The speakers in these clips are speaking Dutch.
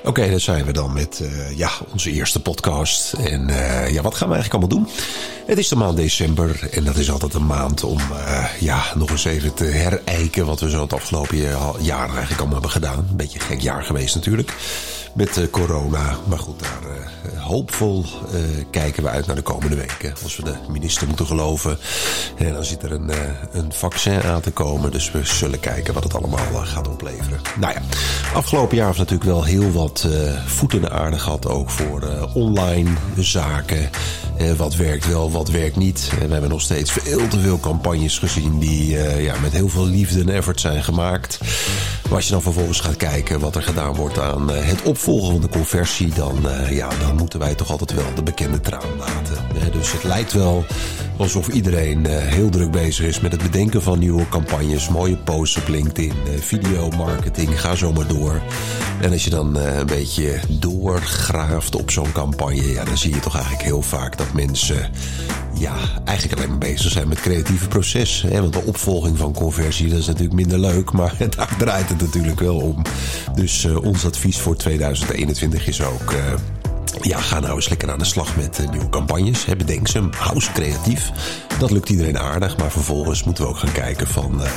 Oké, okay, daar zijn we dan met uh, ja, onze eerste podcast. En uh, ja, wat gaan we eigenlijk allemaal doen? Het is de maand december en dat is altijd een maand om uh, ja, nog eens even te herijken wat we zo het afgelopen jaar eigenlijk allemaal hebben gedaan. Een beetje gek jaar geweest natuurlijk met corona. Maar goed, daar hoopvol kijken we uit naar de komende weken. Als we de minister moeten geloven. En dan zit er een, een vaccin aan te komen. Dus we zullen kijken wat het allemaal gaat opleveren. Nou ja, afgelopen jaar was natuurlijk wel heel wat wat uh, voet in de aarde gehad. Ook voor uh, online zaken. Uh, wat werkt wel, wat werkt niet. En we hebben nog steeds veel te veel campagnes gezien die ja, met heel veel liefde en effort zijn gemaakt. Maar als je dan vervolgens gaat kijken wat er gedaan wordt aan het opvolgen van de conversie, dan, ja, dan moeten wij toch altijd wel de bekende traan laten. dus het lijkt wel alsof iedereen heel druk bezig is met het bedenken van nieuwe campagnes. Mooie posts op LinkedIn, video marketing, ga zo maar door. En als je dan een beetje doorgraaft op zo'n campagne, ja, dan zie je toch eigenlijk heel vaak dat mensen ja, eigenlijk alleen maar bezig zijn met creatieve proces. Hè? Want de opvolging van conversie, dat is natuurlijk minder leuk, maar daar draait het natuurlijk wel om. Dus ons advies voor 2021 is ook. Ja, ga nou eens lekker aan de slag met uh, nieuwe campagnes. Bedenk ze, hou ze creatief. Dat lukt iedereen aardig, maar vervolgens moeten we ook gaan kijken van... Uh,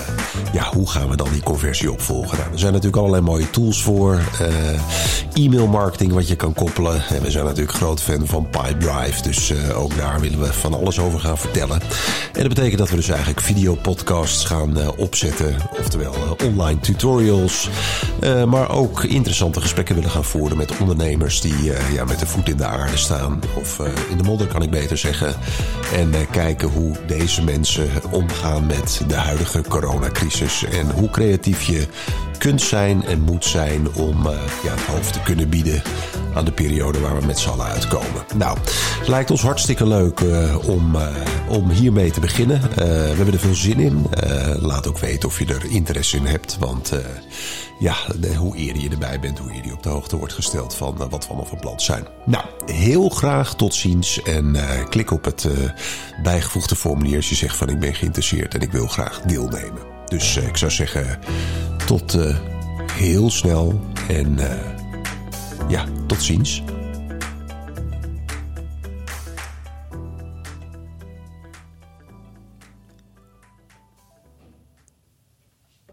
ja, hoe gaan we dan die conversie opvolgen? Nou, er zijn natuurlijk allerlei mooie tools voor. Uh, e-mail marketing wat je kan koppelen. En we zijn natuurlijk groot fan van Pipedrive. Dus ook daar willen we van alles over gaan vertellen. En dat betekent dat we dus eigenlijk videopodcasts gaan opzetten. Oftewel online tutorials. maar ook interessante gesprekken willen gaan voeren met ondernemers die ja, met de voet in de aarde staan. Of in de modder kan ik beter zeggen. En kijken hoe deze mensen omgaan met de huidige coronacrisis. En hoe creatief je kunt zijn en moet zijn om uh, ja, het hoofd te kunnen bieden aan de periode waar we met z'n allen uitkomen. Nou, het lijkt ons hartstikke leuk om, om hiermee te beginnen. we hebben er veel zin in. laat ook weten of je er interesse in hebt. Want ja, hoe eerder je erbij bent, hoe eerder je op de hoogte wordt gesteld van wat we allemaal van plan zijn. Nou, heel graag tot ziens en klik op het bijgevoegde formulier als je zegt van ik ben geïnteresseerd en ik wil graag deelnemen. Dus ik zou zeggen tot heel snel en ja, tot ziens.